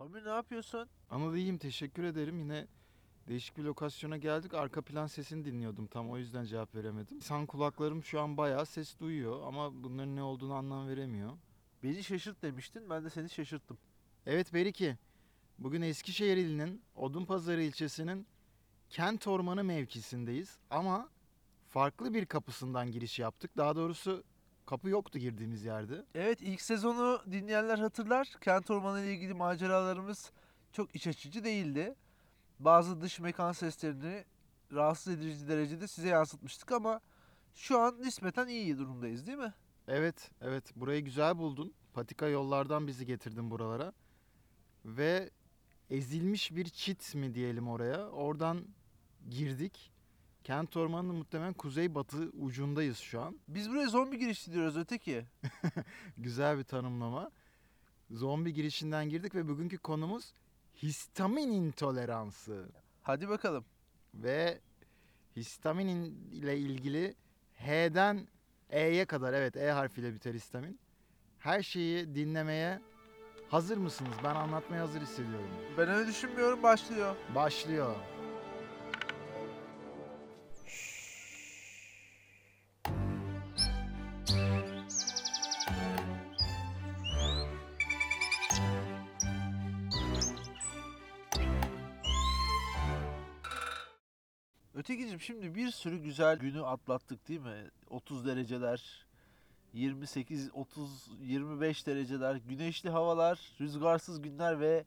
Pamir ne yapıyorsun? Anıl iyiyim teşekkür ederim. Yine değişik bir lokasyona geldik. Arka plan sesini dinliyordum tam o yüzden cevap veremedim. İnsan kulaklarım şu an bayağı ses duyuyor ama bunların ne olduğunu anlam veremiyor. Beni şaşırt demiştin. Ben de seni şaşırttım. Evet Beriki. Bugün Eskişehir ilinin Odunpazarı ilçesinin Kent Ormanı mevkisindeyiz ama farklı bir kapısından giriş yaptık. Daha doğrusu kapı yoktu girdiğimiz yerde. Evet ilk sezonu dinleyenler hatırlar. Kent ormanı ile ilgili maceralarımız çok iç açıcı değildi. Bazı dış mekan seslerini rahatsız edici derecede size yansıtmıştık ama şu an nispeten iyi durumdayız değil mi? Evet, evet. Burayı güzel buldun. Patika yollardan bizi getirdin buralara. Ve ezilmiş bir çit mi diyelim oraya. Oradan girdik. Kent Ormanı'nın muhtemelen kuzey-batı ucundayız şu an. Biz buraya zombi girişi diyoruz öteki. Güzel bir tanımlama. Zombi girişinden girdik ve bugünkü konumuz histamin intoleransı. Hadi bakalım. Ve histamin in- ile ilgili H'den E'ye kadar evet E harfiyle biter histamin. Her şeyi dinlemeye hazır mısınız? Ben anlatmaya hazır hissediyorum. Ben öyle düşünmüyorum başlıyor. Başlıyor. Ötekicim şimdi bir sürü güzel günü atlattık değil mi? 30 dereceler, 28, 30, 25 dereceler, güneşli havalar, rüzgarsız günler ve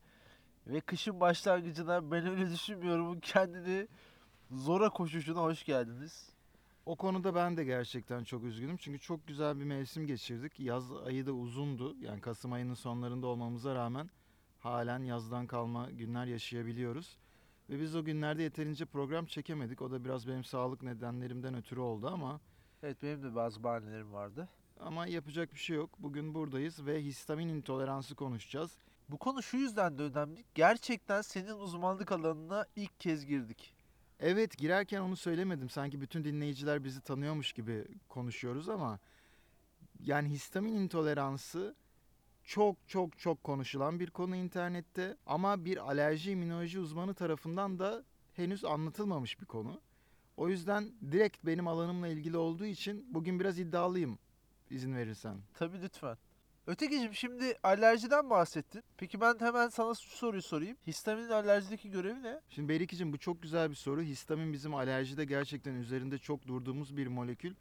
ve kışın başlangıcına ben öyle düşünmüyorum kendini zora koşuşuna hoş geldiniz. O konuda ben de gerçekten çok üzgünüm. Çünkü çok güzel bir mevsim geçirdik. Yaz ayı da uzundu. Yani Kasım ayının sonlarında olmamıza rağmen halen yazdan kalma günler yaşayabiliyoruz. Ve biz o günlerde yeterince program çekemedik. O da biraz benim sağlık nedenlerimden ötürü oldu ama Evet benim de bazı bahanelerim vardı. ama yapacak bir şey yok. Bugün buradayız ve histamin intoleransı konuşacağız. Bu konu şu yüzden de önemli. Gerçekten senin uzmanlık alanına ilk kez girdik. Evet girerken onu söylemedim. Sanki bütün dinleyiciler bizi tanıyormuş gibi konuşuyoruz ama yani histamin intoleransı çok çok çok konuşulan bir konu internette ama bir alerji immünoloji uzmanı tarafından da henüz anlatılmamış bir konu. O yüzden direkt benim alanımla ilgili olduğu için bugün biraz iddialıyım izin verirsen. Tabii lütfen. Ötekicim şimdi alerjiden bahsettin. Peki ben hemen sana şu soruyu sorayım. Histaminin alerjideki görevi ne? Şimdi Berikicim bu çok güzel bir soru. Histamin bizim alerjide gerçekten üzerinde çok durduğumuz bir molekül.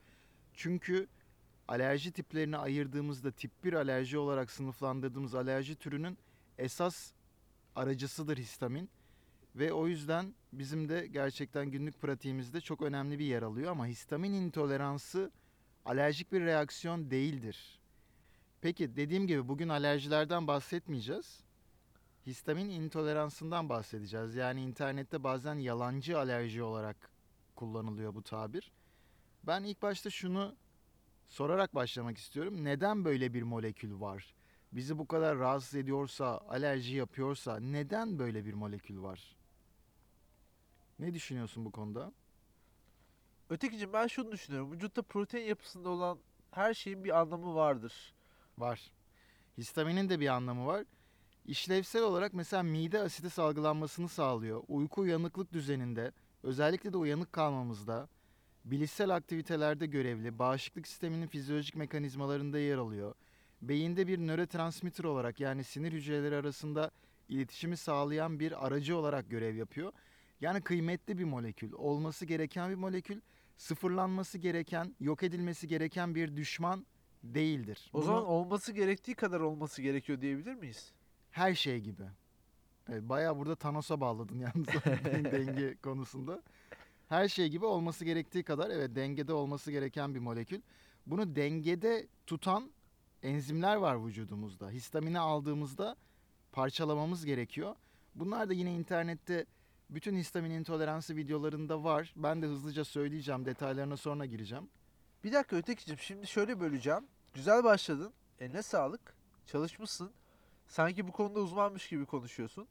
Çünkü alerji tiplerini ayırdığımızda tip 1 alerji olarak sınıflandırdığımız alerji türünün esas aracısıdır histamin. Ve o yüzden bizim de gerçekten günlük pratiğimizde çok önemli bir yer alıyor ama histamin intoleransı alerjik bir reaksiyon değildir. Peki dediğim gibi bugün alerjilerden bahsetmeyeceğiz. Histamin intoleransından bahsedeceğiz. Yani internette bazen yalancı alerji olarak kullanılıyor bu tabir. Ben ilk başta şunu sorarak başlamak istiyorum. Neden böyle bir molekül var? Bizi bu kadar rahatsız ediyorsa, alerji yapıyorsa neden böyle bir molekül var? Ne düşünüyorsun bu konuda? Ötekicim ben şunu düşünüyorum. Vücutta protein yapısında olan her şeyin bir anlamı vardır. Var. Histaminin de bir anlamı var. İşlevsel olarak mesela mide asidi salgılanmasını sağlıyor. Uyku uyanıklık düzeninde, özellikle de uyanık kalmamızda, bilişsel aktivitelerde görevli, bağışıklık sisteminin fizyolojik mekanizmalarında yer alıyor. Beyinde bir nörotransmitter olarak yani sinir hücreleri arasında iletişimi sağlayan bir aracı olarak görev yapıyor. Yani kıymetli bir molekül, olması gereken bir molekül, sıfırlanması gereken, yok edilmesi gereken bir düşman değildir. O Bunu- zaman olması gerektiği kadar olması gerekiyor diyebilir miyiz? her şey gibi. Evet, bayağı burada Thanos'a bağladın yalnız denge konusunda. Her şey gibi olması gerektiği kadar evet dengede olması gereken bir molekül. Bunu dengede tutan enzimler var vücudumuzda. Histamini aldığımızda parçalamamız gerekiyor. Bunlar da yine internette bütün histamin intoleransı videolarında var. Ben de hızlıca söyleyeceğim. Detaylarına sonra gireceğim. Bir dakika Ötekicim şimdi şöyle böleceğim. Güzel başladın. Eline sağlık. Çalışmışsın. Sanki bu konuda uzmanmış gibi konuşuyorsun.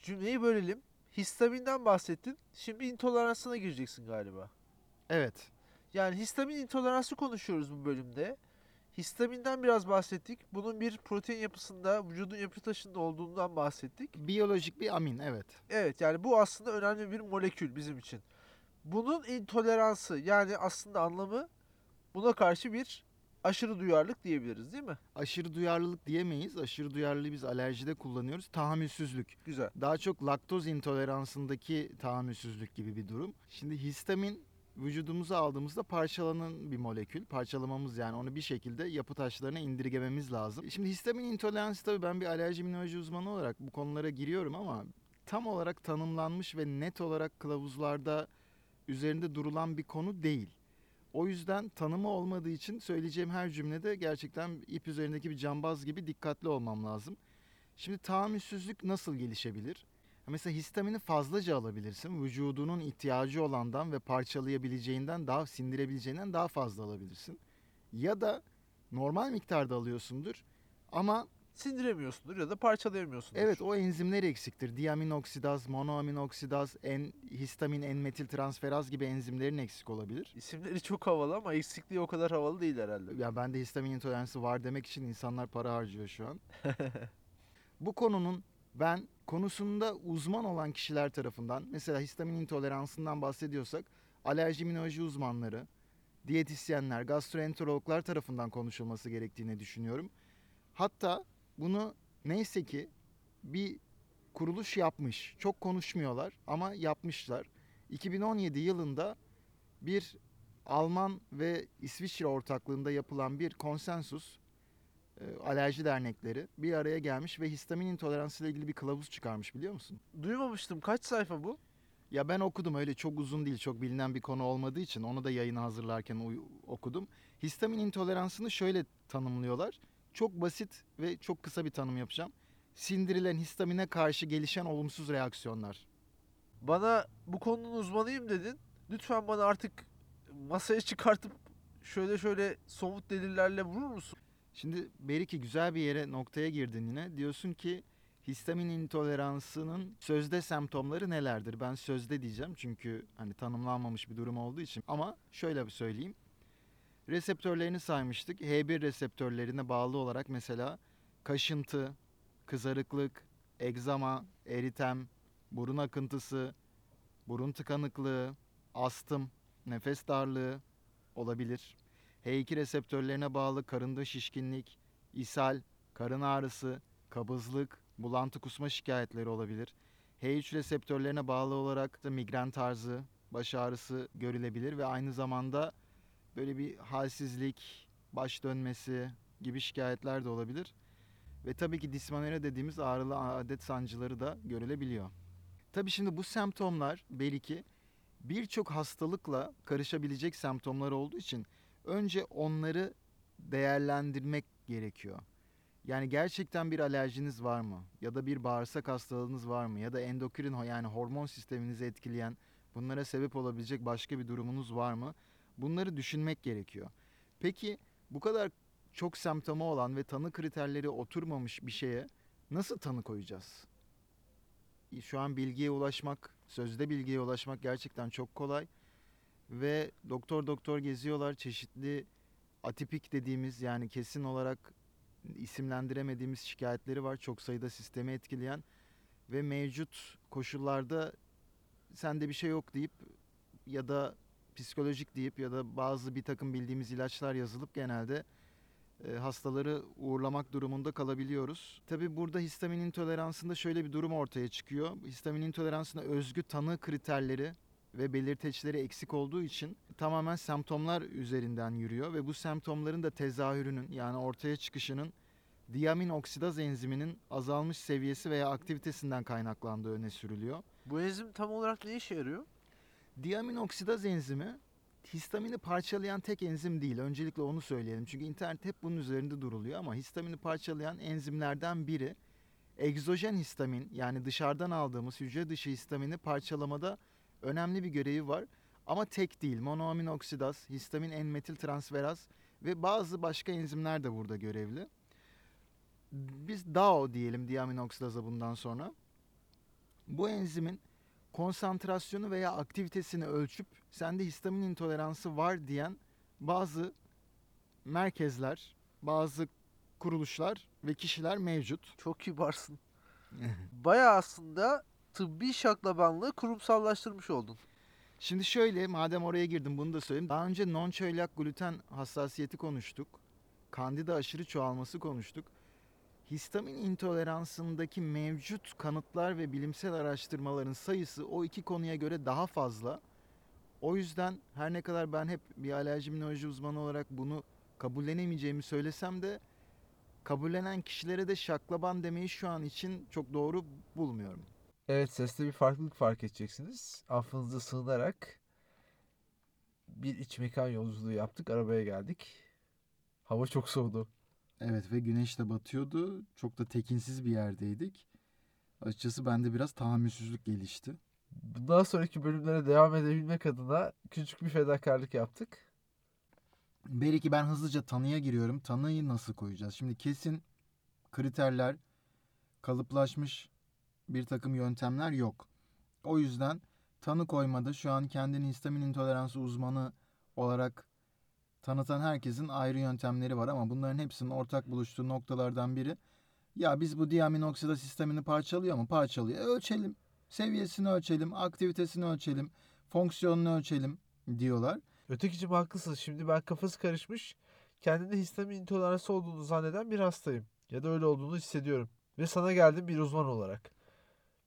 Cümleyi bölelim. Histaminden bahsettin. Şimdi intoleransına gireceksin galiba. Evet. Yani histamin intoleransı konuşuyoruz bu bölümde. Histaminden biraz bahsettik. Bunun bir protein yapısında, vücudun yapı taşında olduğundan bahsettik. Biyolojik bir amin evet. Evet yani bu aslında önemli bir molekül bizim için. Bunun intoleransı yani aslında anlamı buna karşı bir aşırı duyarlılık diyebiliriz değil mi? Aşırı duyarlılık diyemeyiz. Aşırı duyarlılığı biz alerjide kullanıyoruz. Tahammülsüzlük. Güzel. Daha çok laktoz intoleransındaki tahammülsüzlük gibi bir durum. Şimdi histamin vücudumuza aldığımızda parçalanan bir molekül. Parçalamamız yani onu bir şekilde yapı taşlarına indirgememiz lazım. Şimdi histamin intoleransı tabii ben bir alerji immünoloji uzmanı olarak bu konulara giriyorum ama tam olarak tanımlanmış ve net olarak kılavuzlarda üzerinde durulan bir konu değil. O yüzden tanımı olmadığı için söyleyeceğim her cümlede gerçekten ip üzerindeki bir cambaz gibi dikkatli olmam lazım. Şimdi tahammülsüzlük nasıl gelişebilir? Mesela histamini fazlaca alabilirsin. Vücudunun ihtiyacı olandan ve parçalayabileceğinden daha sindirebileceğinden daha fazla alabilirsin. Ya da normal miktarda alıyorsundur ama Sindiremiyorsundur ya da parçalayamıyorsundur. evet o enzimler eksiktir. Diaminoksidaz, monoaminoksidaz, en, histamin, en-metil transferaz gibi enzimlerin eksik olabilir. İsimleri çok havalı ama eksikliği o kadar havalı değil herhalde. Ya bende histamin intoleransı var demek için insanlar para harcıyor şu an. Bu konunun ben konusunda uzman olan kişiler tarafından mesela histamin intoleransından bahsediyorsak alerji immünoloji uzmanları, diyetisyenler, gastroenterologlar tarafından konuşulması gerektiğini düşünüyorum. Hatta bunu neyse ki bir kuruluş yapmış. Çok konuşmuyorlar ama yapmışlar. 2017 yılında bir Alman ve İsviçre ortaklığında yapılan bir konsensus e, alerji dernekleri bir araya gelmiş ve histamin intoleransı ile ilgili bir kılavuz çıkarmış biliyor musun? Duymamıştım. Kaç sayfa bu? Ya ben okudum öyle çok uzun değil çok bilinen bir konu olmadığı için onu da yayına hazırlarken okudum. Histamin intoleransını şöyle tanımlıyorlar. Çok basit ve çok kısa bir tanım yapacağım. Sindirilen histamine karşı gelişen olumsuz reaksiyonlar. Bana bu konunun uzmanıyım dedin. Lütfen bana artık masaya çıkartıp şöyle şöyle somut delillerle vurur musun? Şimdi Beriki güzel bir yere noktaya girdin yine. Diyorsun ki histamin intoleransının sözde semptomları nelerdir? Ben sözde diyeceğim çünkü hani tanımlanmamış bir durum olduğu için. Ama şöyle bir söyleyeyim. Reseptörlerini saymıştık. H1 reseptörlerine bağlı olarak mesela kaşıntı, kızarıklık, egzama, eritem, burun akıntısı, burun tıkanıklığı, astım, nefes darlığı olabilir. H2 reseptörlerine bağlı karında şişkinlik, ishal, karın ağrısı, kabızlık, bulantı kusma şikayetleri olabilir. H3 reseptörlerine bağlı olarak da migren tarzı, baş ağrısı görülebilir ve aynı zamanda böyle bir halsizlik, baş dönmesi gibi şikayetler de olabilir. Ve tabii ki dismanere dediğimiz ağrılı adet sancıları da görülebiliyor. Tabii şimdi bu semptomlar belki birçok hastalıkla karışabilecek semptomlar olduğu için önce onları değerlendirmek gerekiyor. Yani gerçekten bir alerjiniz var mı? Ya da bir bağırsak hastalığınız var mı? Ya da endokrin yani hormon sisteminizi etkileyen bunlara sebep olabilecek başka bir durumunuz var mı? Bunları düşünmek gerekiyor. Peki bu kadar çok semptomu olan ve tanı kriterleri oturmamış bir şeye nasıl tanı koyacağız? Şu an bilgiye ulaşmak, sözde bilgiye ulaşmak gerçekten çok kolay ve doktor doktor geziyorlar çeşitli atipik dediğimiz yani kesin olarak isimlendiremediğimiz şikayetleri var çok sayıda sistemi etkileyen ve mevcut koşullarda sende bir şey yok deyip ya da psikolojik deyip ya da bazı bir takım bildiğimiz ilaçlar yazılıp genelde e, hastaları uğurlamak durumunda kalabiliyoruz. Tabi burada histamin intoleransında şöyle bir durum ortaya çıkıyor. Histamin intoleransına özgü tanı kriterleri ve belirteçleri eksik olduğu için tamamen semptomlar üzerinden yürüyor ve bu semptomların da tezahürünün yani ortaya çıkışının diamin oksidaz enziminin azalmış seviyesi veya aktivitesinden kaynaklandığı öne sürülüyor. Bu enzim tam olarak ne işe yarıyor? Diamin oksidaz enzimi histamini parçalayan tek enzim değil. Öncelikle onu söyleyelim. Çünkü internet hep bunun üzerinde duruluyor ama histamini parçalayan enzimlerden biri egzojen histamin yani dışarıdan aldığımız hücre dışı histamini parçalamada önemli bir görevi var. Ama tek değil. Monoamin oksidaz, histamin en-metil transferaz ve bazı başka enzimler de burada görevli. Biz DAO diyelim diamin oksidaza bundan sonra. Bu enzimin konsantrasyonu veya aktivitesini ölçüp sende histamin intoleransı var diyen bazı merkezler bazı kuruluşlar ve kişiler mevcut. Çok kibarsın. Bayağı aslında tıbbi şaklabanlığı kurumsallaştırmış oldun. Şimdi şöyle madem oraya girdim bunu da söyleyeyim. Daha önce non çölyak gluten hassasiyeti konuştuk. Kandida aşırı çoğalması konuştuk. Histamin intoleransındaki mevcut kanıtlar ve bilimsel araştırmaların sayısı o iki konuya göre daha fazla. O yüzden her ne kadar ben hep bir alerji immünoloji uzmanı olarak bunu kabullenemeyeceğimi söylesem de kabullenen kişilere de şaklaban demeyi şu an için çok doğru bulmuyorum. Evet seste bir farklılık fark edeceksiniz. Affınıza sığınarak bir iç mekan yolculuğu yaptık. Arabaya geldik. Hava çok soğudu. Evet ve güneş de batıyordu. Çok da tekinsiz bir yerdeydik. Açıkçası bende biraz tahammülsüzlük gelişti. Bundan sonraki bölümlere devam edebilmek adına küçük bir fedakarlık yaptık. Belki ben hızlıca tanıya giriyorum. Tanıyı nasıl koyacağız? Şimdi kesin kriterler, kalıplaşmış bir takım yöntemler yok. O yüzden tanı koymada şu an kendini histamin intoleransı uzmanı olarak tanıtan herkesin ayrı yöntemleri var ama bunların hepsinin ortak buluştuğu noktalardan biri ya biz bu diamin oksidaz sistemini parçalıyor mu? Parçalıyor. E, ölçelim. Seviyesini ölçelim, aktivitesini ölçelim, fonksiyonunu ölçelim diyorlar. Ötekicim haklısın. Şimdi ben kafası karışmış, kendinde histamin intoleransı olduğunu zanneden bir hastayım. Ya da öyle olduğunu hissediyorum. Ve sana geldim bir uzman olarak.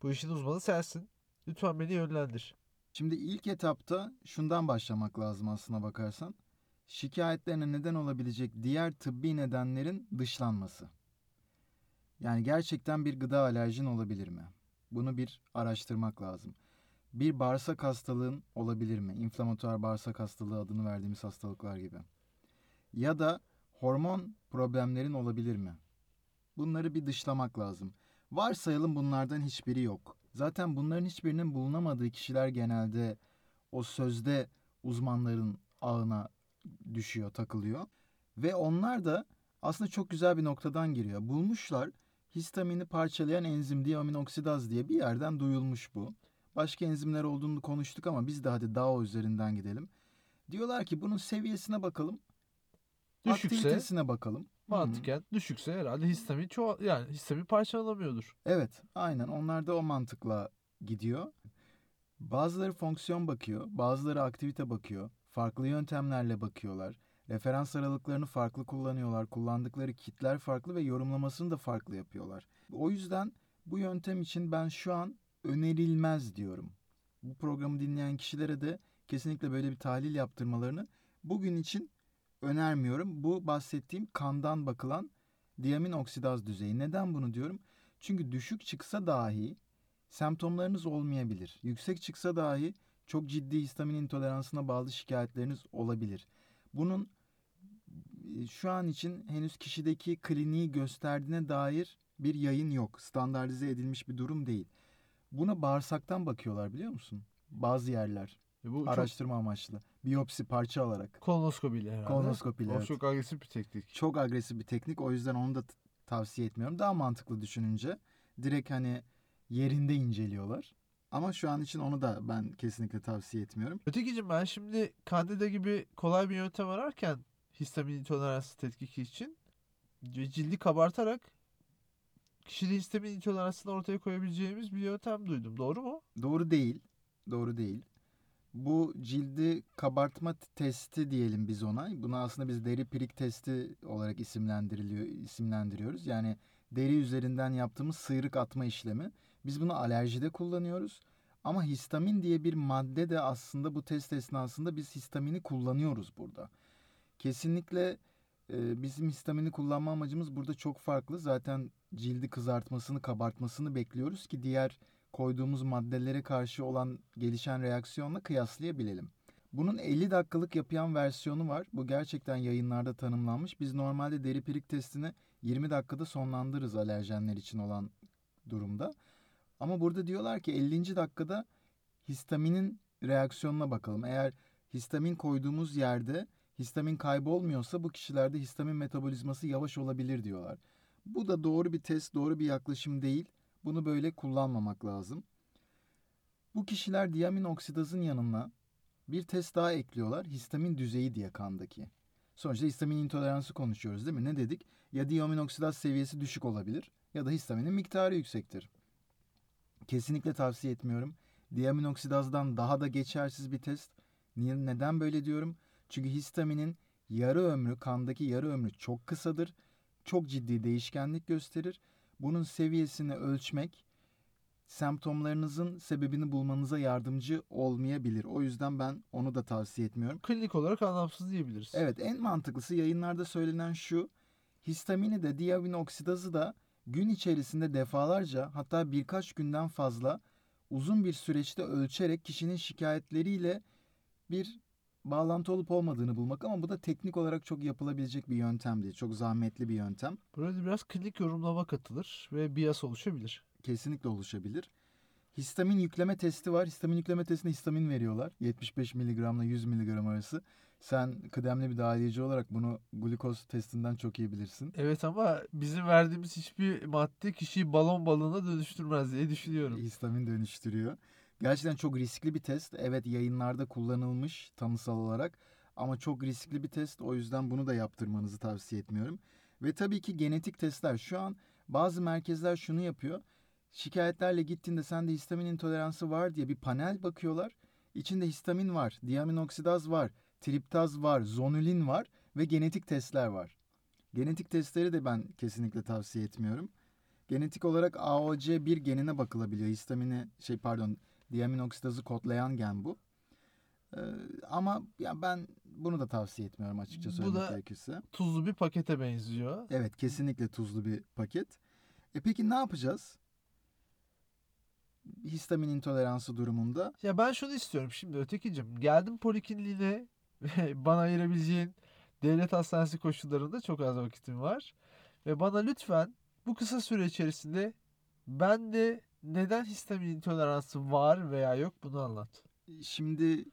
Bu işin uzmanı sensin. Lütfen beni yönlendir. Şimdi ilk etapta şundan başlamak lazım aslına bakarsan. Şikayetlerine neden olabilecek diğer tıbbi nedenlerin dışlanması. Yani gerçekten bir gıda alerjin olabilir mi? Bunu bir araştırmak lazım. Bir bağırsak hastalığın olabilir mi? İnflamatuar bağırsak hastalığı adını verdiğimiz hastalıklar gibi. Ya da hormon problemlerin olabilir mi? Bunları bir dışlamak lazım. Varsayalım bunlardan hiçbiri yok. Zaten bunların hiçbirinin bulunamadığı kişiler genelde o sözde uzmanların ağına düşüyor, takılıyor. Ve onlar da aslında çok güzel bir noktadan giriyor. Bulmuşlar histamini parçalayan enzim diaminoksidaz diye bir yerden duyulmuş bu. Başka enzimler olduğunu konuştuk ama biz de hadi DAO üzerinden gidelim. Diyorlar ki bunun seviyesine bakalım. Düşükse Aktivitesine bakalım. Mantıken düşükse herhalde histamin çoğal yani histamin parçalanamıyordur. Evet, aynen. Onlar da o mantıkla gidiyor. Bazıları fonksiyon bakıyor, bazıları aktivite bakıyor. Farklı yöntemlerle bakıyorlar. Referans aralıklarını farklı kullanıyorlar. Kullandıkları kitler farklı ve yorumlamasını da farklı yapıyorlar. O yüzden bu yöntem için ben şu an önerilmez diyorum. Bu programı dinleyen kişilere de kesinlikle böyle bir tahlil yaptırmalarını bugün için önermiyorum. Bu bahsettiğim kandan bakılan diamin oksidaz düzeyi. Neden bunu diyorum? Çünkü düşük çıksa dahi semptomlarınız olmayabilir. Yüksek çıksa dahi çok ciddi histamin intoleransına bağlı şikayetleriniz olabilir. Bunun e, şu an için henüz kişideki kliniği gösterdiğine dair bir yayın yok. Standartize edilmiş bir durum değil. Buna bağırsaktan bakıyorlar biliyor musun? Bazı yerler. E bu çok Araştırma amaçlı. Biyopsi parça alarak. kolonoskopiyle herhalde. Kolonoskopiyle, evet. çok agresif bir teknik. Çok agresif bir teknik. O yüzden onu da tavsiye etmiyorum. Daha mantıklı düşününce direkt hani yerinde inceliyorlar. Ama şu an için onu da ben kesinlikle tavsiye etmiyorum. Ötekicim ben şimdi Candida gibi kolay bir yöntem ararken histamin intoleransı tetkiki için cildi kabartarak kişide histamin intoleransını ortaya koyabileceğimiz bir yöntem duydum. Doğru mu? Doğru değil. Doğru değil. Bu cildi kabartma testi diyelim biz ona. Buna aslında biz deri pirik testi olarak isimlendiriliyor, isimlendiriyoruz. Yani deri üzerinden yaptığımız sıyrık atma işlemi. Biz bunu alerjide kullanıyoruz. Ama histamin diye bir madde de aslında bu test esnasında biz histamini kullanıyoruz burada. Kesinlikle e, bizim histamini kullanma amacımız burada çok farklı. Zaten cildi kızartmasını, kabartmasını bekliyoruz ki diğer koyduğumuz maddelere karşı olan gelişen reaksiyonla kıyaslayabilelim. Bunun 50 dakikalık yapıyan versiyonu var. Bu gerçekten yayınlarda tanımlanmış. Biz normalde deri pirik testini 20 dakikada sonlandırırız alerjenler için olan durumda. Ama burada diyorlar ki 50. dakikada histaminin reaksiyonuna bakalım. Eğer histamin koyduğumuz yerde histamin kaybolmuyorsa bu kişilerde histamin metabolizması yavaş olabilir diyorlar. Bu da doğru bir test, doğru bir yaklaşım değil. Bunu böyle kullanmamak lazım. Bu kişiler diamin oksidazın yanına bir test daha ekliyorlar. Histamin düzeyi diye kandaki. Sonuçta histamin intoleransı konuşuyoruz değil mi? Ne dedik? Ya diaminoksidaz seviyesi düşük olabilir ya da histaminin miktarı yüksektir. Kesinlikle tavsiye etmiyorum. Diaminoksidazdan daha da geçersiz bir test. Niye, neden böyle diyorum? Çünkü histaminin yarı ömrü, kandaki yarı ömrü çok kısadır. Çok ciddi değişkenlik gösterir. Bunun seviyesini ölçmek semptomlarınızın sebebini bulmanıza yardımcı olmayabilir. O yüzden ben onu da tavsiye etmiyorum. Klinik olarak anlamsız diyebiliriz. Evet en mantıklısı yayınlarda söylenen şu. Histamini de diaminoksidazı da gün içerisinde defalarca hatta birkaç günden fazla uzun bir süreçte ölçerek kişinin şikayetleriyle bir bağlantı olup olmadığını bulmak ama bu da teknik olarak çok yapılabilecek bir yöntem değil. Çok zahmetli bir yöntem. Burada biraz klinik yorumlama katılır ve bias oluşabilir. Kesinlikle oluşabilir. Histamin yükleme testi var. Histamin yükleme testinde histamin veriyorlar. 75 mg ile 100 mg arası. Sen kıdemli bir dahiliyeci olarak bunu glukoz testinden çok iyi bilirsin. Evet ama bizim verdiğimiz hiçbir madde kişiyi balon balığına dönüştürmez diye düşünüyorum. Histamin dönüştürüyor. Gerçekten çok riskli bir test. Evet yayınlarda kullanılmış tanısal olarak ama çok riskli bir test. O yüzden bunu da yaptırmanızı tavsiye etmiyorum. Ve tabii ki genetik testler. Şu an bazı merkezler şunu yapıyor. Şikayetlerle gittiğinde sende histamin intoleransı var diye bir panel bakıyorlar. İçinde histamin var, diaminoksidaz var, triptaz var, zonulin var ve genetik testler var. Genetik testleri de ben kesinlikle tavsiye etmiyorum. Genetik olarak AOC1 genine bakılabiliyor. Histamini şey pardon diaminoksidazı kodlayan gen bu. Ee, ama ya ben bunu da tavsiye etmiyorum açıkça Bu da- gerekirse. Tuzlu bir pakete benziyor. Evet kesinlikle tuzlu bir paket. E peki ne yapacağız? Histamin intoleransı durumunda Ya ben şunu istiyorum şimdi ötekicim. Geldim polikliniğine bana ayırabileceğin devlet hastanesi koşullarında çok az vakitim var. Ve bana lütfen bu kısa süre içerisinde bende neden histamin intoleransı var veya yok bunu anlat. Şimdi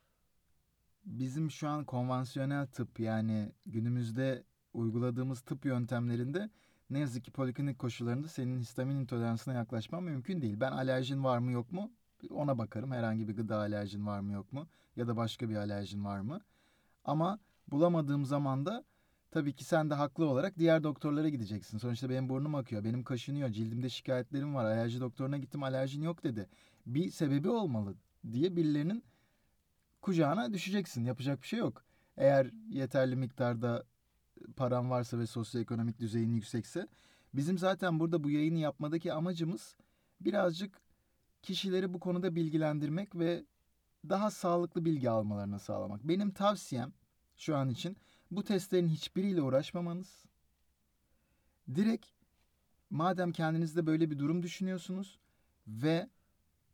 bizim şu an konvansiyonel tıp yani günümüzde uyguladığımız tıp yöntemlerinde ne yazık ki poliklinik koşullarında senin histamin intoleransına yaklaşman mümkün değil. Ben alerjin var mı yok mu ona bakarım. Herhangi bir gıda alerjin var mı yok mu ya da başka bir alerjin var mı? Ama bulamadığım zaman da tabii ki sen de haklı olarak diğer doktorlara gideceksin. Sonuçta benim burnum akıyor, benim kaşınıyor, cildimde şikayetlerim var. Alerji doktoruna gittim alerjin yok dedi. Bir sebebi olmalı diye birilerinin kucağına düşeceksin. Yapacak bir şey yok. Eğer yeterli miktarda paran varsa ve sosyoekonomik düzeyin yüksekse. Bizim zaten burada bu yayını yapmadaki amacımız birazcık kişileri bu konuda bilgilendirmek ve daha sağlıklı bilgi almalarını sağlamak. Benim tavsiyem şu an için bu testlerin hiçbiriyle uğraşmamanız. Direkt madem kendinizde böyle bir durum düşünüyorsunuz ve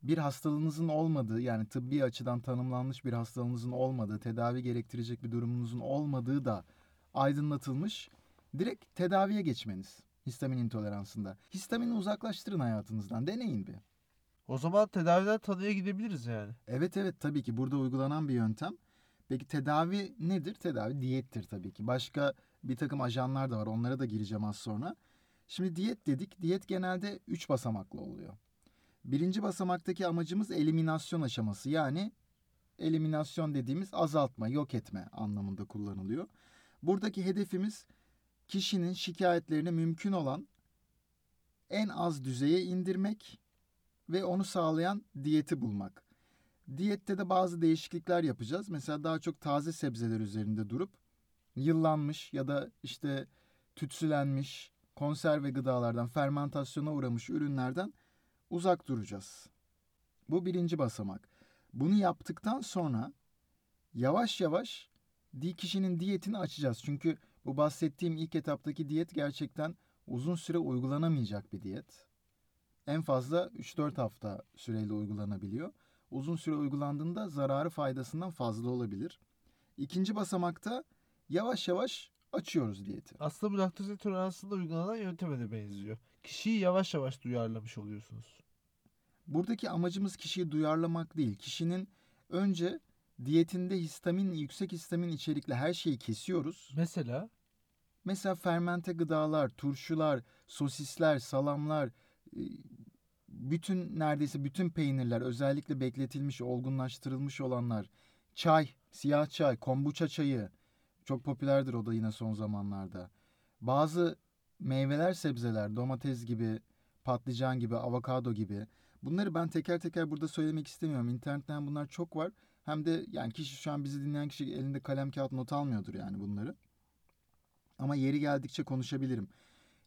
bir hastalığınızın olmadığı yani tıbbi açıdan tanımlanmış bir hastalığınızın olmadığı, tedavi gerektirecek bir durumunuzun olmadığı da aydınlatılmış. Direkt tedaviye geçmeniz histamin intoleransında. Histamini uzaklaştırın hayatınızdan. Deneyin bir. O zaman tedaviden tanıya gidebiliriz yani. Evet evet tabii ki burada uygulanan bir yöntem. Peki tedavi nedir? Tedavi diyettir tabii ki. Başka bir takım ajanlar da var. Onlara da gireceğim az sonra. Şimdi diyet dedik. Diyet genelde 3 basamaklı oluyor. Birinci basamaktaki amacımız eliminasyon aşaması. Yani eliminasyon dediğimiz azaltma, yok etme anlamında kullanılıyor. Buradaki hedefimiz kişinin şikayetlerini mümkün olan en az düzeye indirmek ve onu sağlayan diyeti bulmak. Diyette de bazı değişiklikler yapacağız. Mesela daha çok taze sebzeler üzerinde durup yıllanmış ya da işte tütsülenmiş konserve gıdalardan, fermentasyona uğramış ürünlerden uzak duracağız. Bu birinci basamak. Bunu yaptıktan sonra yavaş yavaş kişinin diyetini açacağız. Çünkü bu bahsettiğim ilk etaptaki diyet gerçekten uzun süre uygulanamayacak bir diyet. En fazla 3-4 hafta süreyle uygulanabiliyor. Uzun süre uygulandığında zararı faydasından fazla olabilir. İkinci basamakta yavaş yavaş açıyoruz diyeti. Aslında bu laktoz intoleransında uygulanan yönteme de benziyor. Kişiyi yavaş yavaş duyarlamış oluyorsunuz. Buradaki amacımız kişiyi duyarlamak değil. Kişinin önce diyetinde histamin, yüksek histamin içerikli her şeyi kesiyoruz. Mesela Mesela fermente gıdalar, turşular, sosisler, salamlar, e, bütün neredeyse bütün peynirler, özellikle bekletilmiş, olgunlaştırılmış olanlar, çay, siyah çay, kombuça çayı, Çok popülerdir o da yine son zamanlarda. Bazı meyveler, sebzeler, domates gibi, patlıcan gibi, avokado gibi. Bunları ben teker teker burada söylemek istemiyorum. İnternetten bunlar çok var. Hem de yani kişi şu an bizi dinleyen kişi elinde kalem kağıt not almıyordur yani bunları. Ama yeri geldikçe konuşabilirim.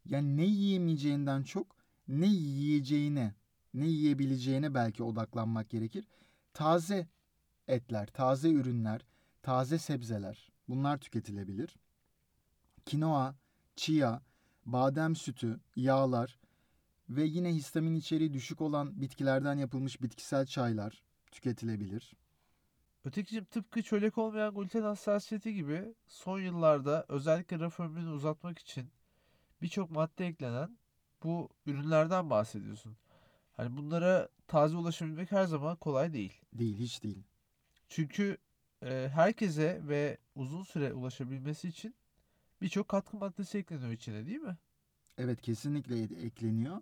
Yani ne yiyemeyeceğinden çok ne yiyeceğine, ne yiyebileceğine belki odaklanmak gerekir. Taze etler, taze ürünler, taze sebzeler bunlar tüketilebilir. Kinoa, chia, badem sütü, yağlar ve yine histamin içeriği düşük olan bitkilerden yapılmış bitkisel çaylar tüketilebilir. Ötekicim tıpkı çölek olmayan gluten hassasiyeti gibi son yıllarda özellikle raf ömrünü uzatmak için birçok madde eklenen bu ürünlerden bahsediyorsun. Hani bunlara taze ulaşabilmek her zaman kolay değil. Değil, hiç değil. Çünkü e, herkese ve uzun süre ulaşabilmesi için birçok katkı maddesi ekleniyor içine değil mi? Evet kesinlikle e- ekleniyor.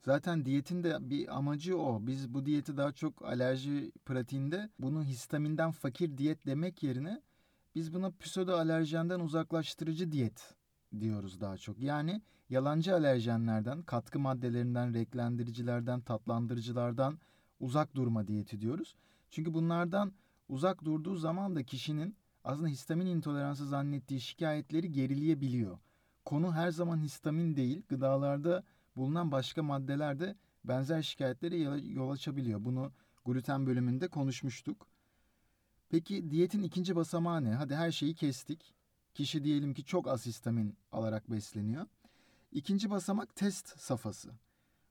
Zaten diyetin de bir amacı o. Biz bu diyeti daha çok alerji pratiğinde bunu histaminden fakir diyet demek yerine biz buna pseudo alerjenden uzaklaştırıcı diyet diyoruz daha çok. Yani yalancı alerjenlerden, katkı maddelerinden, renklendiricilerden, tatlandırıcılardan uzak durma diyeti diyoruz. Çünkü bunlardan uzak durduğu zaman da kişinin aslında histamin intoleransı zannettiği şikayetleri gerileyebiliyor. Konu her zaman histamin değil, gıdalarda bulunan başka maddeler de benzer şikayetlere yol açabiliyor. Bunu gluten bölümünde konuşmuştuk. Peki diyetin ikinci basamağı ne? Hadi her şeyi kestik. Kişi diyelim ki çok az histamin alarak besleniyor. İkinci basamak test safhası.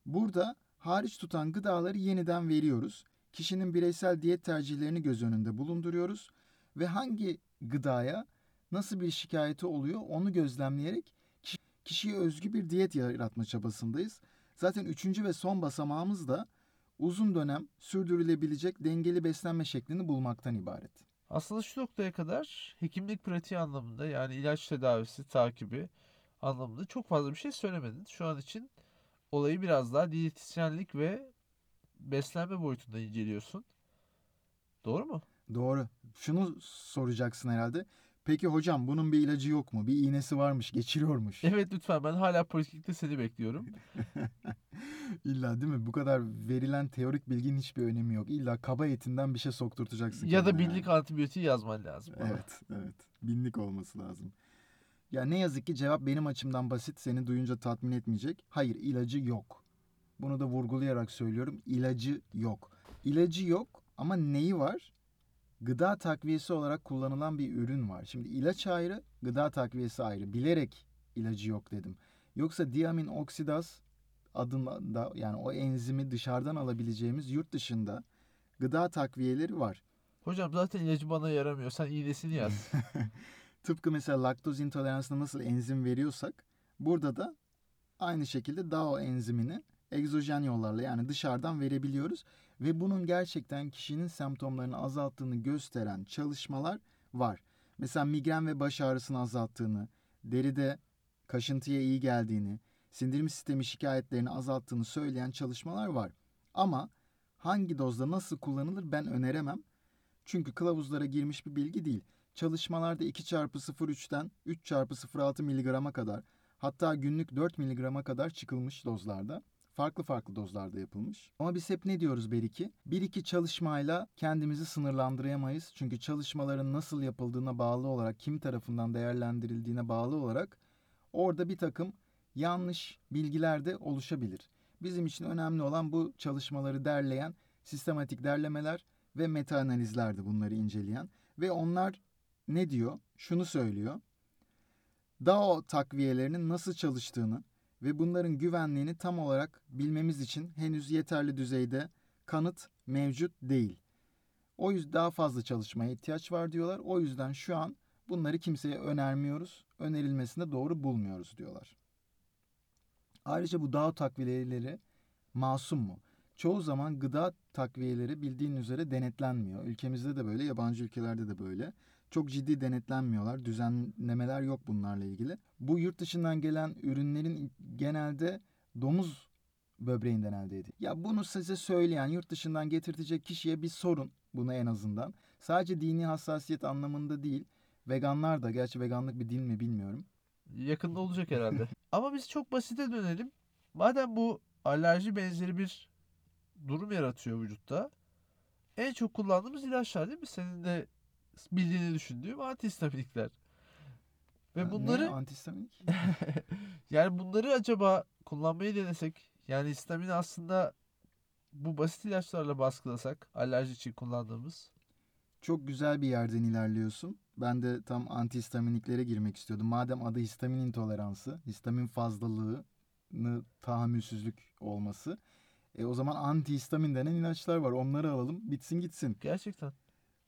Burada hariç tutan gıdaları yeniden veriyoruz. Kişinin bireysel diyet tercihlerini göz önünde bulunduruyoruz ve hangi gıdaya nasıl bir şikayeti oluyor onu gözlemleyerek kişiye özgü bir diyet yaratma çabasındayız. Zaten üçüncü ve son basamağımız da uzun dönem sürdürülebilecek dengeli beslenme şeklini bulmaktan ibaret. Aslında şu noktaya kadar hekimlik pratiği anlamında yani ilaç tedavisi takibi anlamında çok fazla bir şey söylemedin. Şu an için olayı biraz daha diyetisyenlik ve beslenme boyutunda inceliyorsun. Doğru mu? Doğru. Şunu soracaksın herhalde. Peki hocam bunun bir ilacı yok mu? Bir iğnesi varmış, geçiriyormuş. Evet lütfen ben hala poliklinikte seni bekliyorum. İlla değil mi? Bu kadar verilen teorik bilginin hiçbir önemi yok. İlla kaba etinden bir şey sokturtacaksın. Ya da binlik yani. antibiyotiği yazman lazım. Evet, evet. Binlik olması lazım. Ya ne yazık ki cevap benim açımdan basit. Seni duyunca tatmin etmeyecek. Hayır, ilacı yok. Bunu da vurgulayarak söylüyorum. İlacı yok. İlacı yok ama neyi var? Gıda takviyesi olarak kullanılan bir ürün var. Şimdi ilaç ayrı, gıda takviyesi ayrı. Bilerek ilacı yok dedim. Yoksa diamin oksidaz adında yani o enzimi dışarıdan alabileceğimiz yurt dışında gıda takviyeleri var. Hocam zaten ilacı bana yaramıyor. Sen iğnesini yaz. Tıpkı mesela laktoz intoleransına nasıl enzim veriyorsak burada da aynı şekilde DAO enzimini egzojen yollarla yani dışarıdan verebiliyoruz ve bunun gerçekten kişinin semptomlarını azalttığını gösteren çalışmalar var. Mesela migren ve baş ağrısını azalttığını, deride kaşıntıya iyi geldiğini, sindirim sistemi şikayetlerini azalttığını söyleyen çalışmalar var. Ama hangi dozda nasıl kullanılır ben öneremem. Çünkü kılavuzlara girmiş bir bilgi değil. Çalışmalarda 2 çarpı 0,3'ten 3 çarpı 0,6 miligrama kadar hatta günlük 4 miligrama kadar çıkılmış dozlarda. Farklı farklı dozlarda yapılmış. Ama biz hep ne diyoruz Beriki? Bir iki çalışmayla kendimizi sınırlandıramayız. Çünkü çalışmaların nasıl yapıldığına bağlı olarak, kim tarafından değerlendirildiğine bağlı olarak orada bir takım yanlış bilgiler de oluşabilir. Bizim için önemli olan bu çalışmaları derleyen sistematik derlemeler ve meta analizlerdi bunları inceleyen. Ve onlar ne diyor? Şunu söylüyor. DAO takviyelerinin nasıl çalıştığını ve bunların güvenliğini tam olarak bilmemiz için henüz yeterli düzeyde kanıt mevcut değil. O yüzden daha fazla çalışmaya ihtiyaç var diyorlar. O yüzden şu an bunları kimseye önermiyoruz. Önerilmesini doğru bulmuyoruz diyorlar. Ayrıca bu DAO takviyeleri masum mu? Çoğu zaman gıda takviyeleri bildiğin üzere denetlenmiyor. Ülkemizde de böyle, yabancı ülkelerde de böyle. Çok ciddi denetlenmiyorlar. Düzenlemeler yok bunlarla ilgili. Bu yurt dışından gelen ürünlerin genelde domuz böbreğinden elde edildi. Ya bunu size söyleyen yurt dışından getirtecek kişiye bir sorun bunu en azından. Sadece dini hassasiyet anlamında değil. Veganlar da gerçi veganlık bir din mi bilmiyorum. Yakında olacak herhalde. Ama biz çok basite dönelim. Madem bu alerji benzeri bir durum yaratıyor vücutta. En çok kullandığımız ilaçlar değil mi? Senin de bildiğini düşündüğüm antihistaminikler. Ve Ha, bunları ne antihistaminik? yani bunları acaba kullanmayı denesek yani histamini aslında bu basit ilaçlarla baskılasak alerji için kullandığımız. Çok güzel bir yerden ilerliyorsun. Ben de tam antihistaminiklere girmek istiyordum. Madem adı histamin intoleransı, histamin fazlalığını tahammülsüzlük olması. E o zaman antihistamin denen ilaçlar var. Onları alalım, bitsin gitsin. Gerçekten.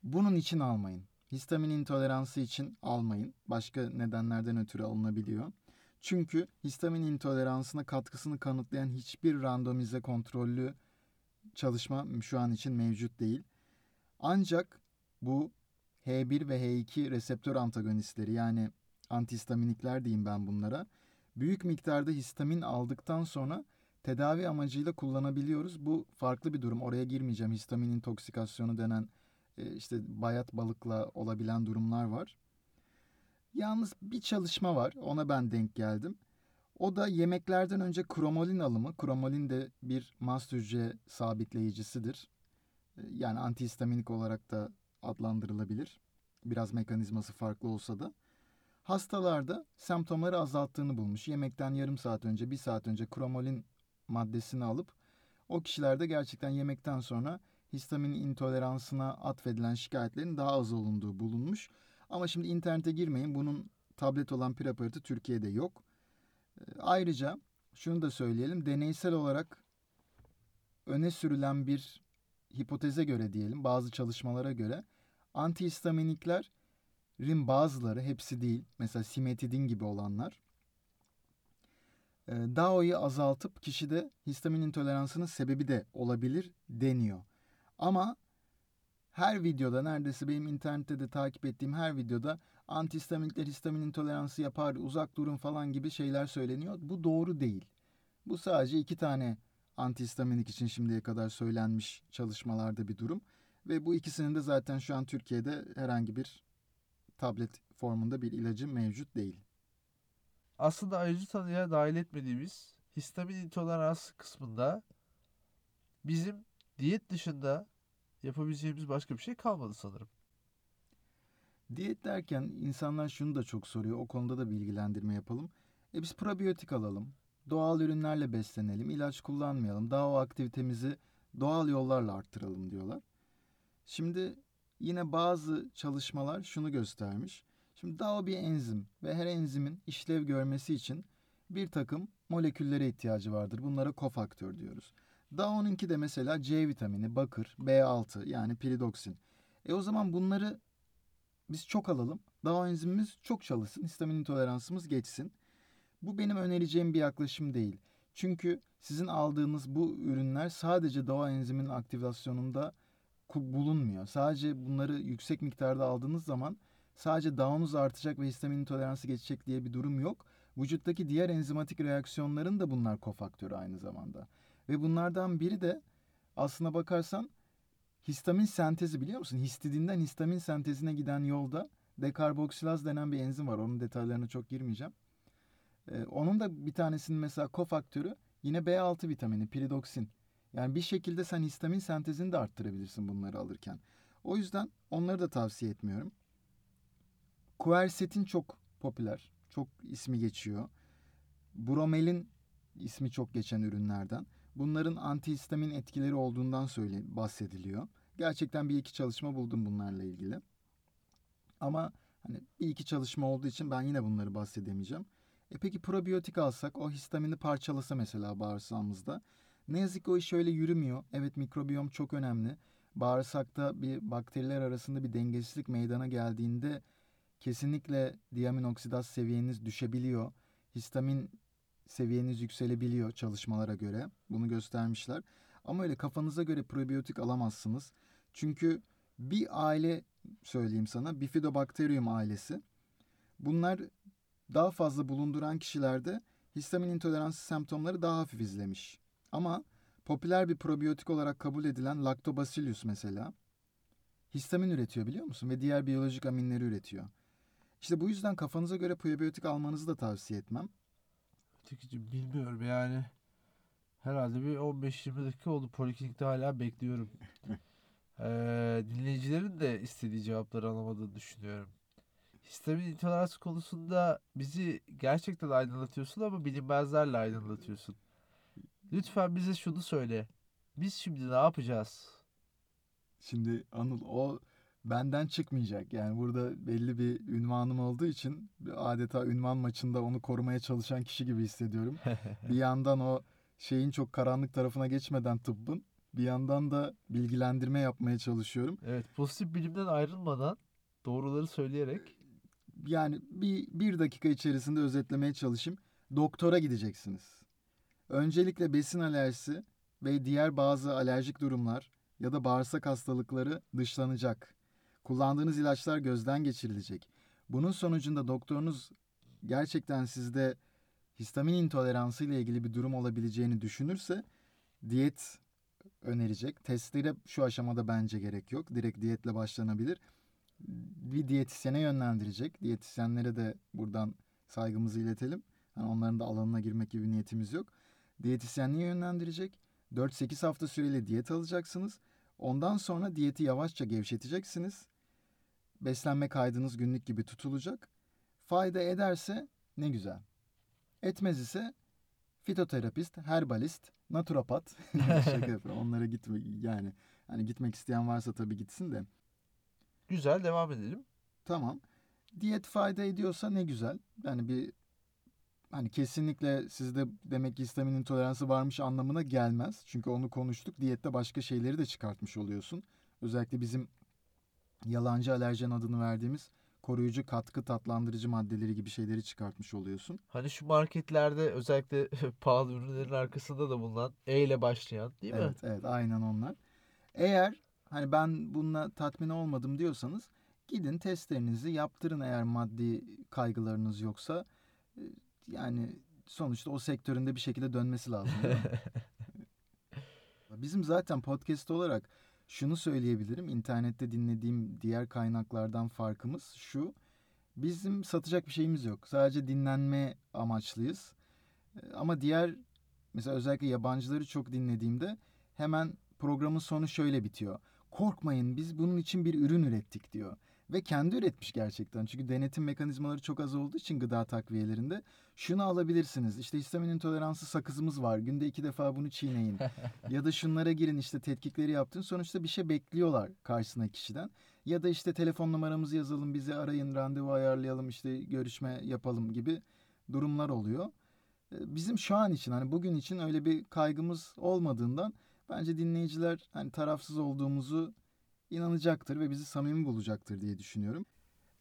Bunun için almayın. Histamin intoleransı için almayın. Başka nedenlerden ötürü alınabiliyor. Çünkü histamin intoleransına katkısını kanıtlayan hiçbir randomize kontrollü çalışma şu an için mevcut değil. Ancak bu H1 ve H2 reseptör antagonistleri yani antihistaminikler diyeyim ben bunlara. Büyük miktarda histamin aldıktan sonra tedavi amacıyla kullanabiliyoruz. Bu farklı bir durum. Oraya girmeyeceğim. Histamin intoksikasyonu denen işte bayat balıkla olabilen durumlar var. Yalnız bir çalışma var. Ona ben denk geldim. O da yemeklerden önce kromolin alımı. Kromolin de bir mast hücre sabitleyicisidir. E, Yani antihistaminik olarak da adlandırılabilir. Biraz mekanizması farklı olsa da. Hastalarda semptomları azalttığını bulmuş. Yemekten yarım saat önce, bir saat önce kromolin maddesini alıp o kişilerde gerçekten yemekten sonra histamin intoleransına atfedilen şikayetlerin daha az olunduğu bulunmuş. Ama şimdi internete girmeyin. Bunun tablet olan preparatı Türkiye'de yok. E, Ayrıca şunu da söyleyelim. Deneysel olarak öne sürülen bir hipoteze göre diyelim, bazı çalışmalara göre antihistaminiklerin bazıları, hepsi değil, mesela simetidin gibi olanlar e, DAO'yu azaltıp kişide histamin intoleransının sebebi de olabilir deniyor. Ama her videoda neredeyse benim internette de takip ettiğim her videoda antihistaminikler histamin intoleransı yapar, uzak durun falan gibi şeyler söyleniyor. Bu doğru değil. Bu sadece iki tane antihistaminik için şimdiye kadar söylenmiş çalışmalarda bir durum. Ve bu ikisinin de zaten şu an Türkiye'de herhangi bir tablet formunda bir ilacı mevcut değil. Aslında ayrıcı tanıya dahil etmediğimiz histamin intoleransı kısmında bizim diyet dışında yapabileceğimiz başka bir şey kalmadı sanırım. Diyet derken insanlar şunu da çok soruyor. O konuda da bilgilendirme yapalım. E biz probiyotik alalım. Doğal ürünlerle beslenelim. ilaç kullanmayalım. Daha o aktivitemizi doğal yollarla arttıralım diyorlar. Şimdi yine bazı çalışmalar şunu göstermiş. Şimdi DAO bir enzim ve her enzimin işlev görmesi için bir takım moleküllere ihtiyacı vardır. Bunlara kofaktör diyoruz. DAO'nunki de mesela C vitamini, bakır, B6 yani piridoksin. E o zaman bunları biz çok alalım. DAO enzimimiz çok çalışsın. Histamin intoleransımız geçsin. Bu benim önereceğim bir yaklaşım değil. Çünkü sizin aldığınız bu ürünler sadece DAO enziminin aktivasyonunda bulunmuyor. Sadece bunları yüksek miktarda aldığınız zaman sadece DAO'nuz artacak ve histamin intoleransı geçecek diye bir durum yok. Vücuttaki diğer enzimatik reaksiyonların da bunlar kofaktörü aynı zamanda. Ve bunlardan biri de aslına bakarsan histamin sentezi biliyor musun? Histidinden histamin sentezine giden yolda dekarboksilaz denen bir enzim var. Onun detaylarına çok girmeyeceğim. Ee, onun da bir tanesinin mesela kofaktörü yine B6 vitamini, piridoksin. Yani bir şekilde sen histamin sentezini de arttırabilirsin bunları alırken. O yüzden onları da tavsiye etmiyorum. Quercetin çok popüler. Çok ismi geçiyor. Bromelin ismi çok geçen ürünlerden. Bunların antihistamin etkileri olduğundan söyle bahsediliyor. Gerçekten bir iki çalışma buldum bunlarla ilgili. Ama hani bir iki çalışma olduğu için ben yine bunları bahsedemeyeceğim. E peki probiyotik alsak o histamini parçalasa mesela bağırsağımızda. Ne yazık ki o iş öyle yürümüyor. Evet mikrobiyom çok önemli. Bağırsakta bir bakteriler arasında bir dengesizlik meydana geldiğinde kesinlikle diaminoksidaz seviyeniz düşebiliyor. Histamin seviyeniz yükselebiliyor çalışmalara göre. Bunu göstermişler. Ama öyle kafanıza göre probiyotik alamazsınız. Çünkü bir aile söyleyeyim sana Bifidobacterium ailesi. Bunlar daha fazla bulunduran kişilerde histamin intoleransı semptomları daha hafif izlemiş. Ama popüler bir probiyotik olarak kabul edilen Lactobacillus mesela histamin üretiyor biliyor musun? Ve diğer biyolojik aminleri üretiyor. İşte bu yüzden kafanıza göre probiyotik almanızı da tavsiye etmem. Ötekicim bilmiyorum yani. Herhalde bir 15-20 dakika oldu. Poliklinikte hala bekliyorum. Ee, dinleyicilerin de istediği cevapları alamadığını düşünüyorum. Histamin intoleransı konusunda bizi gerçekten aydınlatıyorsun ama bilinmezlerle aydınlatıyorsun. Lütfen bize şunu söyle. Biz şimdi ne yapacağız? Şimdi Anıl o benden çıkmayacak. Yani burada belli bir ünvanım olduğu için adeta ünvan maçında onu korumaya çalışan kişi gibi hissediyorum. bir yandan o şeyin çok karanlık tarafına geçmeden tıbbın bir yandan da bilgilendirme yapmaya çalışıyorum. Evet, pozitif bilimden ayrılmadan doğruları söyleyerek Yani bir, bir dakika içerisinde özetlemeye çalışayım. Doktora gideceksiniz. Öncelikle besin alerjisi ve diğer bazı alerjik durumlar ya da bağırsak hastalıkları dışlanacak. Kullandığınız ilaçlar gözden geçirilecek. Bunun sonucunda doktorunuz gerçekten sizde histamin intoleransı ile ilgili bir durum olabileceğini düşünürse diyet önerecek. Testlere şu aşamada bence gerek yok. Direkt diyetle başlanabilir. Bir diyetisyene yönlendirecek. Diyetisyenlere de buradan saygımızı iletelim. Hani onların da alanına girmek gibi niyetimiz yok. Diyetisyenliğe yönlendirecek. 4-8 hafta süreli diyet alacaksınız. Ondan sonra diyeti yavaşça gevşeteceksiniz. Beslenme kaydınız günlük gibi tutulacak. Fayda ederse ne güzel. Etmez ise fitoterapist, herbalist, naturopat. Şaka yapıyorum. Onlara gitme yani. Hani gitmek isteyen varsa tabii gitsin de. güzel devam edelim. Tamam. Diyet fayda ediyorsa ne güzel. Yani bir hani kesinlikle sizde demek ki histamin intoleransı varmış anlamına gelmez. Çünkü onu konuştuk. Diyette başka şeyleri de çıkartmış oluyorsun. Özellikle bizim yalancı alerjen adını verdiğimiz koruyucu katkı tatlandırıcı maddeleri gibi şeyleri çıkartmış oluyorsun. Hani şu marketlerde özellikle pahalı ürünlerin arkasında da bulunan E ile başlayan değil mi? Evet, evet, aynen onlar. Eğer hani ben bununla tatmin olmadım diyorsanız gidin testlerinizi yaptırın eğer maddi kaygılarınız yoksa. Ee, Yani sonuçta o sektöründe bir şekilde dönmesi lazım? Bizim zaten podcast olarak şunu söyleyebilirim. İnternette dinlediğim diğer kaynaklardan farkımız şu. Bizim satacak bir şeyimiz yok. Sadece dinlenme amaçlıyız. Ee, Ama diğer mesela özellikle yabancıları çok dinlediğimde hemen programın sonu şöyle bitiyor. Korkmayın biz bunun için bir ürün ürettik diyor. Ve kendi üretmiş gerçekten. Çünkü denetim mekanizmaları çok az olduğu için gıda takviyelerinde şunu alabilirsiniz. İşte histamin intoleransı sakızımız var. Günde iki defa bunu çiğneyin. ya da şunlara girin işte tetkikleri yaptın. Sonuçta bir şey bekliyorlar karşısına kişiden. Ya da işte telefon numaramızı yazalım bizi arayın randevu ayarlayalım işte görüşme yapalım gibi durumlar oluyor. Ee, Bizim şu an için hani bugün için öyle bir kaygımız olmadığından bence dinleyiciler hani tarafsız olduğumuzu inanacaktır ve bizi samimi bulacaktır diye düşünüyorum.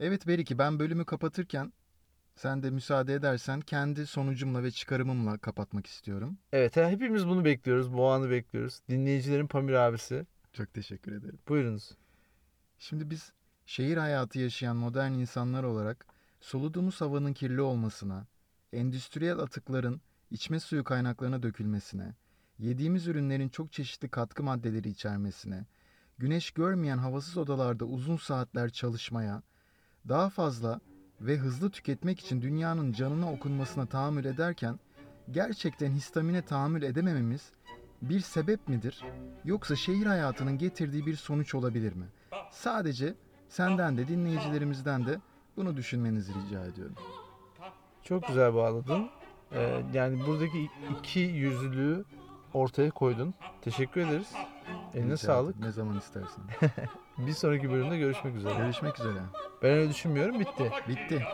Evet Beriki ben bölümü kapatırken sen de müsaade edersen kendi sonucumla ve çıkarımımla kapatmak istiyorum. Evet, hepimiz bunu bekliyoruz. Bu anı bekliyoruz. Dinleyicilerin Pamir abisi. Çok teşekkür ederim. Buyurunuz. Şimdi biz şehir hayatı yaşayan modern insanlar olarak soluduğumuz havanın kirli olmasına, endüstriyel atıkların içme suyu kaynaklarına dökülmesine, yediğimiz ürünlerin çok çeşitli katkı maddeleri içermesine, güneş görmeyen havasız odalarda uzun saatler çalışmaya, daha fazla ve hızlı tüketmek için dünyanın canına okunmasına tahammül ederken gerçekten histamine tahammül edemememiz bir sebep midir yoksa şehir hayatının getirdiği bir sonuç olabilir mi? Sadece senden de dinleyicilerimizden de bunu düşünmenizi rica ediyorum. Çok güzel bağladın. Ee, yani buradaki iki yüzlülüğü ortaya koydun. Teşekkür ederiz. Eline Rica sağlık. Ne zaman istersen. Bir sonraki bölümde görüşmek üzere. Görüşmek üzere. Ben öyle düşünmüyorum. Bitti. Bitti.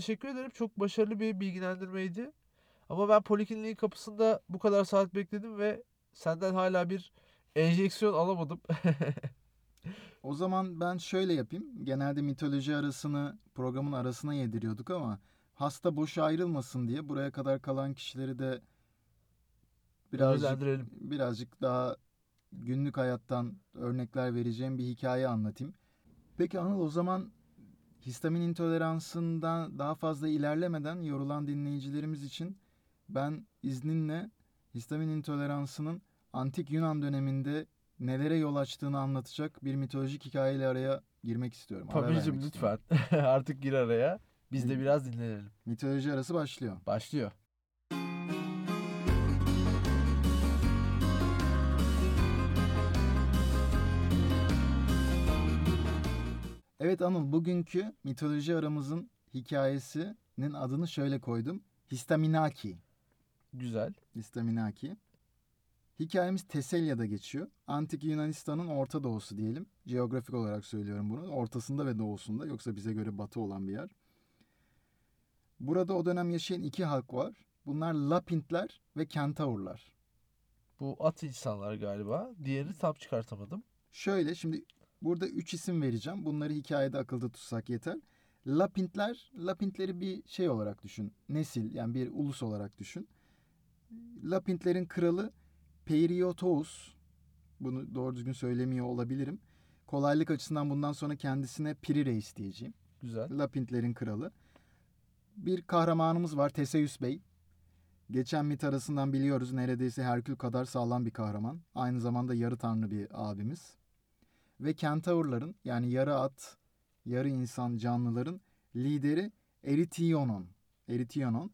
Teşekkür ederim. Çok başarılı bir bilgilendirmeydi. Ama ben polikliniğin kapısında bu kadar saat bekledim ve senden hala bir enjeksiyon alamadım. O zaman ben şöyle yapayım. Genelde mitoloji arasını programın arasına yediriyorduk ama hasta boşa ayrılmasın diye buraya kadar kalan kişileri de birazcık birazcık daha günlük hayattan örnekler vereceğim bir hikaye anlatayım. Peki Anıl o zaman histamin intoleransından daha fazla ilerlemeden yorulan dinleyicilerimiz için ben izninle histamin intoleransının antik Yunan döneminde nelere yol açtığını anlatacak bir mitolojik hikayeyle araya girmek istiyorum. Pamir'cim lütfen artık gir araya. Biz de biraz dinlenelim. Mitoloji arası başlıyor. Başlıyor. Evet Anıl bugünkü mitoloji aramızın hikayesinin adını şöyle koydum. Histaminaki. Güzel. Histaminaki. Hikayemiz Teselya'da geçiyor. Antik Yunanistan'ın orta doğusu diyelim. Jeografik olarak söylüyorum bunu. Ortasında ve doğusunda. Yoksa bize göre batı olan bir yer. Burada o dönem yaşayan iki halk var. Bunlar Lapintler ve Kentaurlar. Bu at insanlar galiba. Diğerini tam çıkartamadım. Şöyle şimdi burada üç isim vereceğim. Bunları hikayede akılda tutsak yeter. Lapintler, Lapintleri bir şey olarak düşün. Nesil yani bir ulus olarak düşün. Lapintlerin kralı Peiriotos. Bunu doğru düzgün söylemiyor olabilirim. Kolaylık açısından bundan sonra kendisine Piri Reis diyeceğim. Güzel. Lapintlerin kralı. Bir kahramanımız var Teseus Bey. Geçen mit arasından biliyoruz neredeyse Herkül kadar sağlam bir kahraman. Aynı zamanda yarı tanrı bir abimiz. Ve Kentaurların yani yarı at, yarı insan canlıların lideri Eritionon. Eritionon.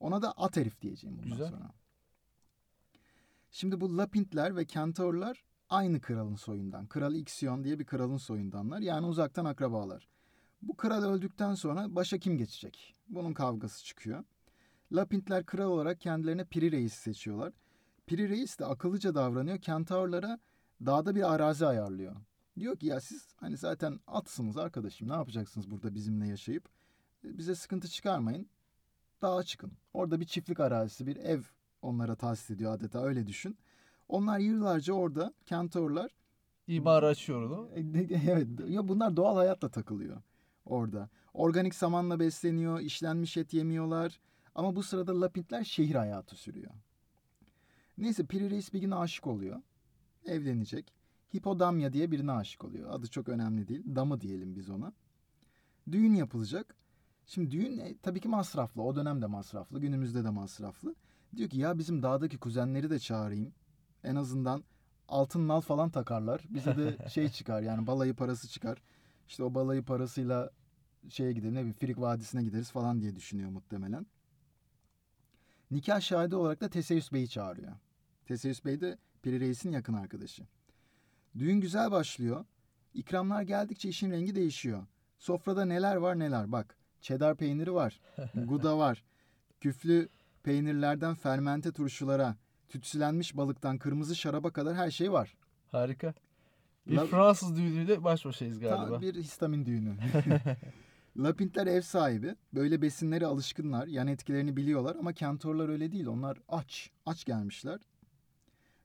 Ona da at herif diyeceğim bundan Güzel. sonra. Şimdi bu Lapintler ve Kentaurlar aynı kralın soyundan. Kral Ixion diye bir kralın soyundanlar. Yani uzaktan akrabalar. Bu kral öldükten sonra başa kim geçecek? Bunun kavgası çıkıyor. Lapintler kral olarak kendilerine Piri Reis seçiyorlar. Piri Reis de akıllıca davranıyor. Kentaurlara dağda bir arazi ayarlıyor. Diyor ki ya siz hani zaten atsınız arkadaşım ne yapacaksınız burada bizimle yaşayıp? E, Bize sıkıntı çıkarmayın. Dağa çıkın. Orada bir çiftlik arazisi, bir ev onlara tahsis ediyor adeta öyle düşün. Onlar yıllarca orada Kentaurlar İmar açıyor e, Evet, ya bunlar doğal hayatla takılıyor orada. Organik samanla besleniyor, işlenmiş et yemiyorlar. Ama bu sırada Lapintler şehir hayatı sürüyor. Neyse Piri Reis bir gün aşık oluyor. Evlenecek. Hipodamya diye birine aşık oluyor. Adı çok önemli değil. Damı diyelim biz ona. Düğün yapılacak. Şimdi düğün e, tabii ki masraflı. O dönemde masraflı. Günümüzde de masraflı. Diyor ki ya bizim dağdaki kuzenleri de çağırayım. En azından altın nal falan takarlar. Bize de şey çıkar yani balayı parası çıkar. İşte o balayı parasıyla şeye gidelim ne bileyim Frig Vadisi'ne gideriz falan diye düşünüyor muhtemelen. Nikah şahidi olarak da Teseus Bey'i çağırıyor. Teseus Bey de Piri Reis'in yakın arkadaşı. Düğün güzel başlıyor. İkramlar geldikçe işin rengi değişiyor. Sofrada neler var neler bak. Çedar peyniri var. Guda var. Küflü peynirlerden fermente turşulara, tütsülenmiş balıktan kırmızı şaraba kadar her şey var. Harika. Bir La- Fransız düğünüyle baş başayız galiba. Tam bir histamin düğünü. Lapintler ev sahibi. Böyle besinlere alışkınlar. Yan etkilerini biliyorlar ama kentorlar öyle değil. Onlar aç. Aç gelmişler.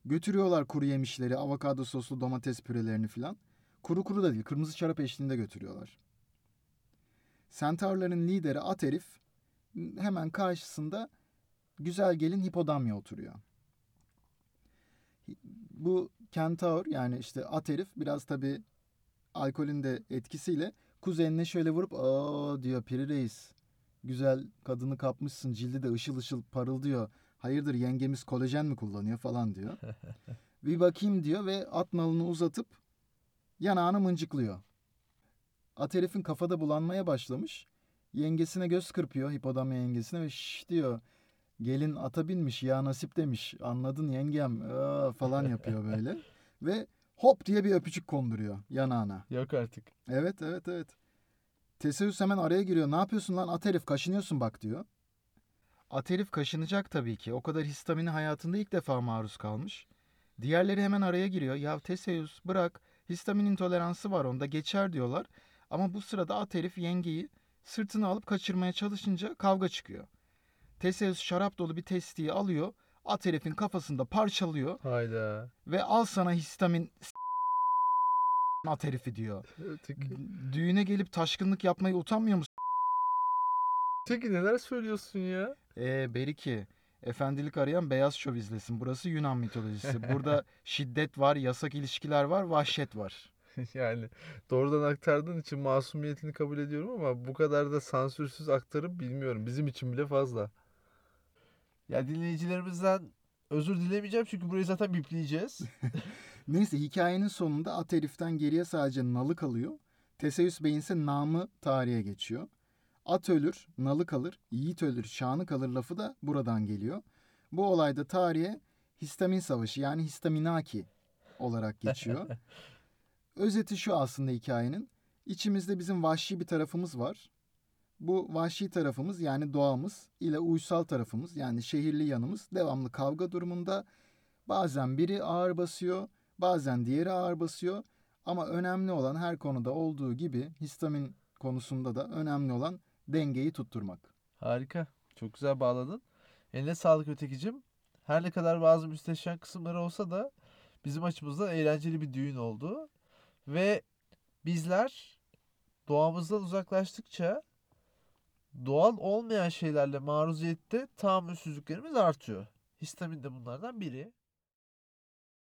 Götürüyorlar kuru yemişleri, avokado soslu domates pürelerini filan. Kuru kuru da değil, kırmızı şarap eşliğinde götürüyorlar. Centaurların lideri at herif hemen karşısında güzel gelin hipodamya oturuyor. Bu kentaur yani işte at herif biraz tabii alkolün de etkisiyle kuzenine şöyle vurup aa diyor Piri Reis. Güzel kadını kapmışsın cildi de ışıl ışıl parıldıyor. Hayırdır yengemiz kolajen mi kullanıyor falan diyor. bir bakayım diyor ve at nalını uzatıp yanağını mıncıklıyor. At herifin kafada bulanmaya başlamış. Yengesine göz kırpıyor hipodamya yengesine ve şş diyor. Gelin ata binmiş ya nasip demiş. Anladın yengem aa, falan yapıyor böyle. ve hop diye bir öpücük konduruyor yanağına. Yok artık. Evet evet evet. Teseus hemen araya giriyor. Ne yapıyorsun lan at herif kaşınıyorsun bak diyor. At herif kaşınacak tabii ki. O kadar histamini hayatında ilk defa maruz kalmış. Diğerleri hemen araya giriyor. Ya Teseus bırak histamin intoleransı var onda geçer diyorlar. Ama bu sırada at herif yengeyi sırtına alıp kaçırmaya çalışınca kavga çıkıyor. Teseus şarap dolu bir testiyi alıyor. At herifin kafasında parçalıyor Hayda. ve al sana histamin s- at herifi diyor. Düğüne gelip taşkınlık yapmayı utanmıyor musun? Peki neler söylüyorsun ya? Ee, Beriki, efendilik arayan beyaz şov izlesin. Burası Yunan mitolojisi. Burada şiddet var, yasak ilişkiler var, vahşet var. Yani doğrudan aktardığın için masumiyetini kabul ediyorum ama bu kadar da sansürsüz aktarıp bilmiyorum. Bizim için bile fazla. Ya dinleyicilerimizden özür dilemeyeceğim çünkü burayı zaten bipleyeceğiz. Neyse hikayenin sonunda at heriften geriye sadece nalı kalıyor. Teseüs Bey'in ise namı tarihe geçiyor. At ölür, nalı kalır, yiğit ölür, şanı kalır lafı da buradan geliyor. Bu olayda tarihe histamin savaşı yani histaminaki olarak geçiyor. Özeti şu aslında hikayenin. İçimizde bizim vahşi bir tarafımız var. Bu vahşi tarafımız yani doğamız ile uysal tarafımız yani şehirli yanımız devamlı kavga durumunda. Bazen biri ağır basıyor, bazen diğeri ağır basıyor. Ama önemli olan her konuda olduğu gibi histamin konusunda da önemli olan dengeyi tutturmak. Harika. Çok güzel bağladın. Eline sağlık ötekicim. Her ne kadar bazı müsteşen kısımları olsa da bizim açımızdan eğlenceli bir düğün oldu. Ve bizler doğamızdan uzaklaştıkça doğal olmayan şeylerle maruziyette tahammülsüzlüklerimiz artıyor. Histamin de bunlardan biri.